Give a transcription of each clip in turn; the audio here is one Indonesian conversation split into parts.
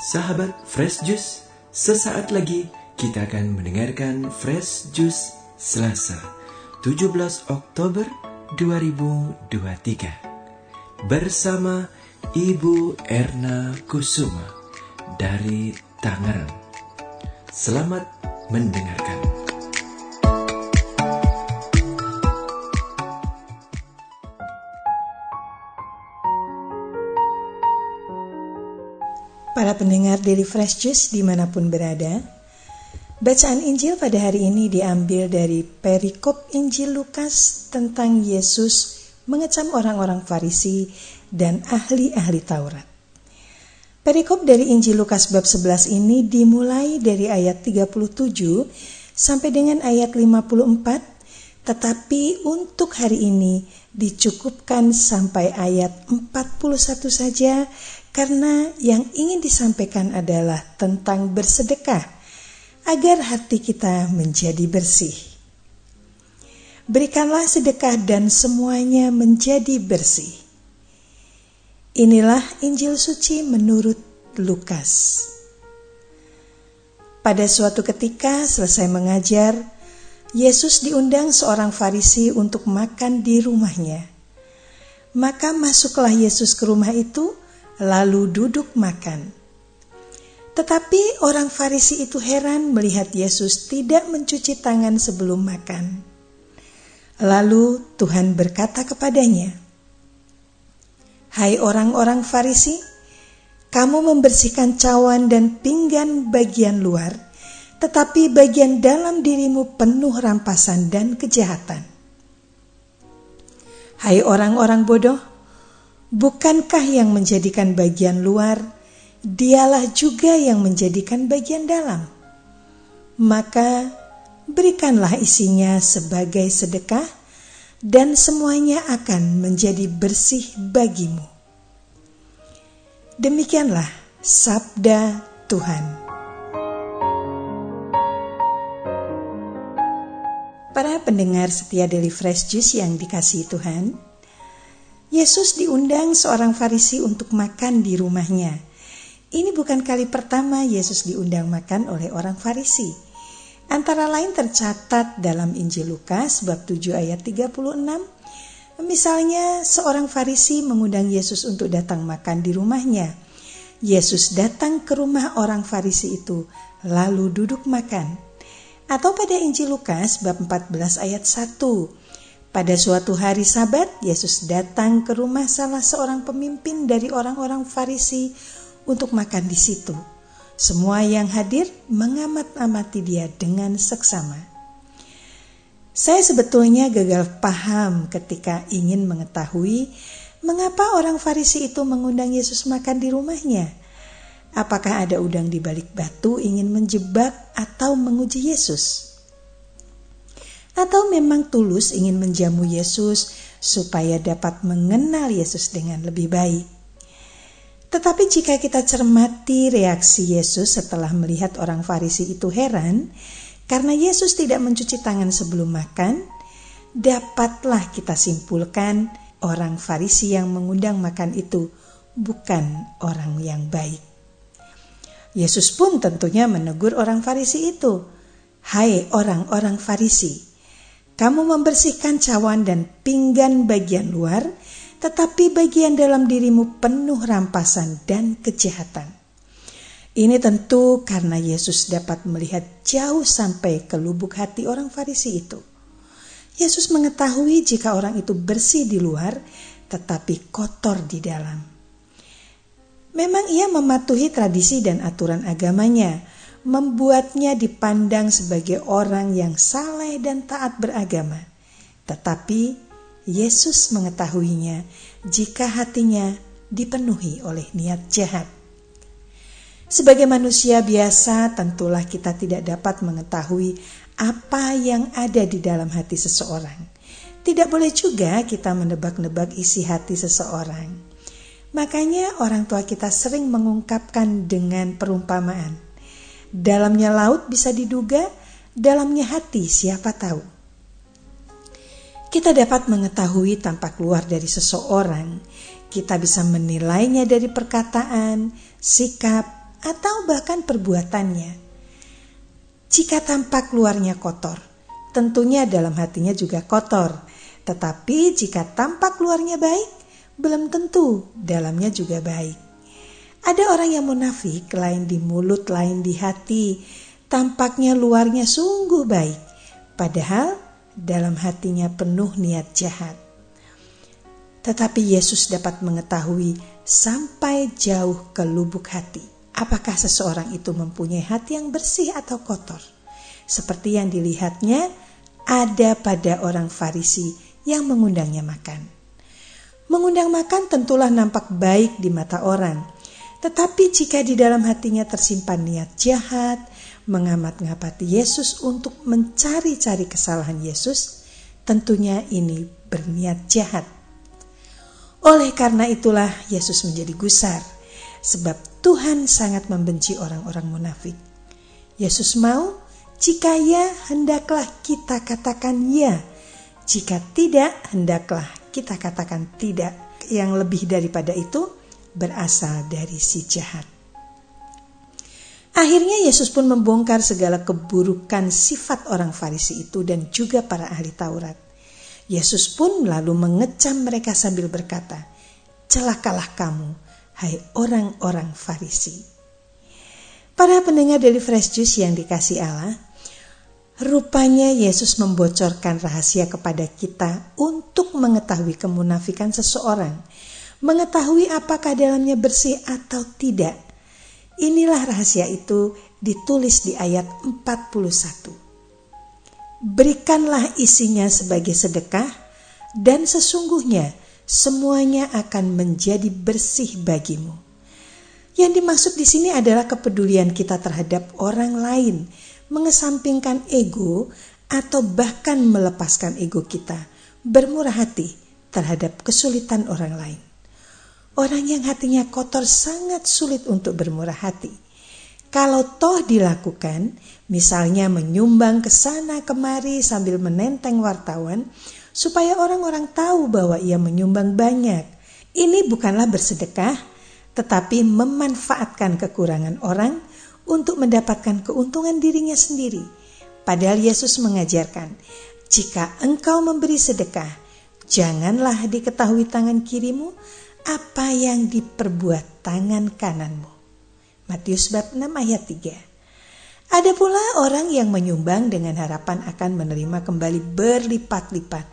Sahabat Fresh Juice, sesaat lagi kita akan mendengarkan Fresh Juice Selasa, 17 Oktober 2023. Bersama Ibu Erna Kusuma dari Tangerang. Selamat mendengarkan. Para pendengar dari Fresh Juice di mana pun berada, bacaan Injil pada hari ini diambil dari perikop Injil Lukas tentang Yesus mengecam orang-orang Farisi dan ahli-ahli Taurat. Perikop dari Injil Lukas bab 11 ini dimulai dari ayat 37 sampai dengan ayat 54, tetapi untuk hari ini dicukupkan sampai ayat 41 saja karena yang ingin disampaikan adalah tentang bersedekah agar hati kita menjadi bersih. Berikanlah sedekah dan semuanya menjadi bersih. Inilah Injil suci menurut Lukas. Pada suatu ketika selesai mengajar, Yesus diundang seorang Farisi untuk makan di rumahnya. Maka masuklah Yesus ke rumah itu lalu duduk makan. Tetapi orang Farisi itu heran melihat Yesus tidak mencuci tangan sebelum makan. Lalu Tuhan berkata kepadanya, "Hai orang-orang Farisi, kamu membersihkan cawan dan pinggan bagian luar, tetapi bagian dalam dirimu penuh rampasan dan kejahatan." Hai orang-orang bodoh, Bukankah yang menjadikan bagian luar, dialah juga yang menjadikan bagian dalam? Maka berikanlah isinya sebagai sedekah, dan semuanya akan menjadi bersih bagimu. Demikianlah sabda Tuhan. Para pendengar setia dari Fresh Juice yang dikasihi Tuhan, Yesus diundang seorang Farisi untuk makan di rumahnya. Ini bukan kali pertama Yesus diundang makan oleh orang Farisi. Antara lain tercatat dalam Injil Lukas bab 7 ayat 36. Misalnya seorang Farisi mengundang Yesus untuk datang makan di rumahnya. Yesus datang ke rumah orang Farisi itu lalu duduk makan. Atau pada Injil Lukas bab 14 ayat 1 pada suatu hari Sabat, Yesus datang ke rumah salah seorang pemimpin dari orang-orang Farisi untuk makan di situ. Semua yang hadir mengamat-amati dia dengan seksama. Saya sebetulnya gagal paham ketika ingin mengetahui mengapa orang Farisi itu mengundang Yesus makan di rumahnya. Apakah ada udang di balik batu ingin menjebak atau menguji Yesus? atau memang tulus ingin menjamu Yesus supaya dapat mengenal Yesus dengan lebih baik. Tetapi jika kita cermati reaksi Yesus setelah melihat orang Farisi itu heran karena Yesus tidak mencuci tangan sebelum makan, dapatlah kita simpulkan orang Farisi yang mengundang makan itu bukan orang yang baik. Yesus pun tentunya menegur orang Farisi itu, "Hai orang-orang Farisi, kamu membersihkan cawan dan pinggan bagian luar, tetapi bagian dalam dirimu penuh rampasan dan kejahatan. Ini tentu karena Yesus dapat melihat jauh sampai ke lubuk hati orang Farisi itu. Yesus mengetahui jika orang itu bersih di luar, tetapi kotor di dalam. Memang ia mematuhi tradisi dan aturan agamanya, membuatnya dipandang sebagai orang yang saleh dan taat beragama. Tetapi Yesus mengetahuinya jika hatinya dipenuhi oleh niat jahat. Sebagai manusia biasa, tentulah kita tidak dapat mengetahui apa yang ada di dalam hati seseorang. Tidak boleh juga kita menebak-nebak isi hati seseorang. Makanya, orang tua kita sering mengungkapkan dengan perumpamaan Dalamnya laut bisa diduga, dalamnya hati siapa tahu. Kita dapat mengetahui tanpa keluar dari seseorang, kita bisa menilainya dari perkataan, sikap, atau bahkan perbuatannya. Jika tampak luarnya kotor, tentunya dalam hatinya juga kotor. Tetapi jika tampak luarnya baik, belum tentu dalamnya juga baik. Ada orang yang munafik, lain di mulut, lain di hati. Tampaknya luarnya sungguh baik, padahal dalam hatinya penuh niat jahat. Tetapi Yesus dapat mengetahui sampai jauh ke lubuk hati, apakah seseorang itu mempunyai hati yang bersih atau kotor. Seperti yang dilihatnya ada pada orang Farisi yang mengundangnya makan. Mengundang makan tentulah nampak baik di mata orang, tetapi jika di dalam hatinya tersimpan niat jahat, mengamat-ngapati Yesus untuk mencari-cari kesalahan Yesus, tentunya ini berniat jahat. Oleh karena itulah Yesus menjadi gusar, sebab Tuhan sangat membenci orang-orang munafik. Yesus mau, jika ya, hendaklah kita katakan ya. Jika tidak, hendaklah kita katakan tidak. Yang lebih daripada itu berasal dari si jahat. Akhirnya Yesus pun membongkar segala keburukan sifat orang Farisi itu dan juga para ahli Taurat. Yesus pun lalu mengecam mereka sambil berkata, "Celakalah kamu, hai orang-orang Farisi." Para pendengar dari Fresh Juice yang dikasih Allah, rupanya Yesus membocorkan rahasia kepada kita untuk mengetahui kemunafikan seseorang, mengetahui apakah dalamnya bersih atau tidak. Inilah rahasia itu ditulis di ayat 41 berikanlah isinya sebagai sedekah, dan sesungguhnya semuanya akan menjadi bersih bagimu. Yang dimaksud di sini adalah kepedulian kita terhadap orang lain, mengesampingkan ego atau bahkan melepaskan ego kita, bermurah hati terhadap kesulitan orang lain. Orang yang hatinya kotor sangat sulit untuk bermurah hati kalau toh dilakukan, misalnya menyumbang ke sana kemari sambil menenteng wartawan, supaya orang-orang tahu bahwa ia menyumbang banyak. Ini bukanlah bersedekah, tetapi memanfaatkan kekurangan orang untuk mendapatkan keuntungan dirinya sendiri. Padahal Yesus mengajarkan, jika engkau memberi sedekah, janganlah diketahui tangan kirimu apa yang diperbuat tangan kananmu. Matius bab 6 ayat 3. Ada pula orang yang menyumbang dengan harapan akan menerima kembali berlipat-lipat.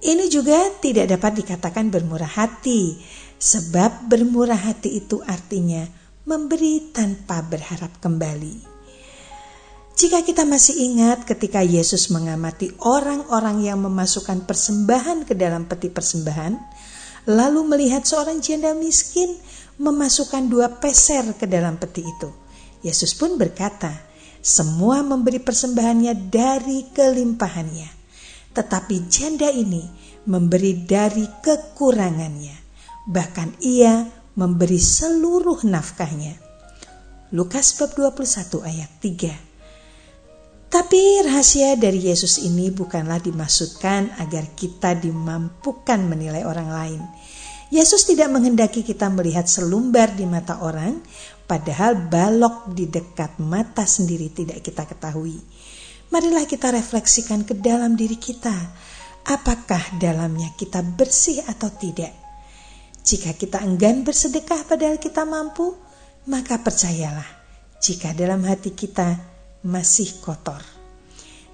Ini juga tidak dapat dikatakan bermurah hati, sebab bermurah hati itu artinya memberi tanpa berharap kembali. Jika kita masih ingat ketika Yesus mengamati orang-orang yang memasukkan persembahan ke dalam peti persembahan, lalu melihat seorang janda miskin memasukkan dua peser ke dalam peti itu. Yesus pun berkata, semua memberi persembahannya dari kelimpahannya. Tetapi janda ini memberi dari kekurangannya. Bahkan ia memberi seluruh nafkahnya. Lukas bab 21 ayat 3. Tapi rahasia dari Yesus ini bukanlah dimaksudkan agar kita dimampukan menilai orang lain Yesus tidak menghendaki kita melihat selumbar di mata orang, padahal balok di dekat mata sendiri tidak kita ketahui. Marilah kita refleksikan ke dalam diri kita, apakah dalamnya kita bersih atau tidak. Jika kita enggan bersedekah padahal kita mampu, maka percayalah, jika dalam hati kita masih kotor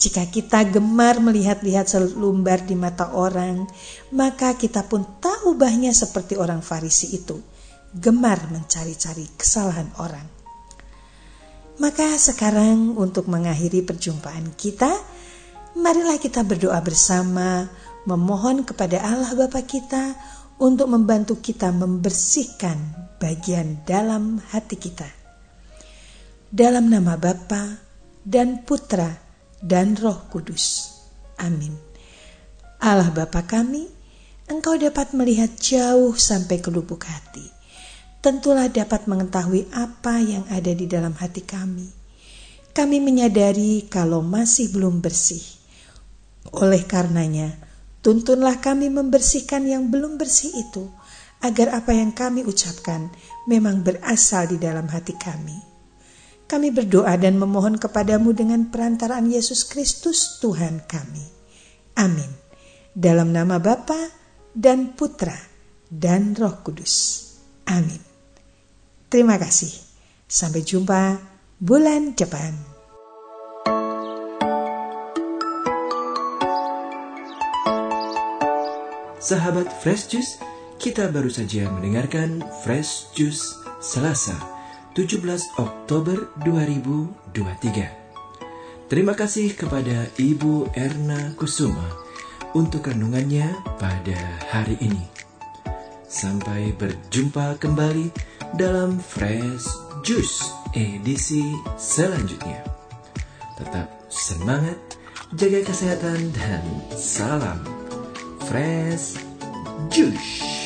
jika kita gemar melihat-lihat selumbar di mata orang, maka kita pun tak ubahnya seperti orang Farisi itu, gemar mencari-cari kesalahan orang. Maka sekarang untuk mengakhiri perjumpaan kita, marilah kita berdoa bersama, memohon kepada Allah Bapa kita untuk membantu kita membersihkan bagian dalam hati kita. Dalam nama Bapa dan Putra dan Roh Kudus. Amin. Allah Bapa kami, Engkau dapat melihat jauh sampai ke lubuk hati. Tentulah dapat mengetahui apa yang ada di dalam hati kami. Kami menyadari kalau masih belum bersih. Oleh karenanya, tuntunlah kami membersihkan yang belum bersih itu, agar apa yang kami ucapkan memang berasal di dalam hati kami. Kami berdoa dan memohon kepadamu dengan perantaraan Yesus Kristus Tuhan kami. Amin. Dalam nama Bapa dan Putra dan Roh Kudus. Amin. Terima kasih. Sampai jumpa bulan depan. Sahabat Fresh Juice, kita baru saja mendengarkan Fresh Juice Selasa, 17 Oktober 2023. Terima kasih kepada Ibu Erna Kusuma untuk renungannya pada hari ini. Sampai berjumpa kembali dalam Fresh Juice edisi selanjutnya. Tetap semangat, jaga kesehatan, dan salam Fresh Juice.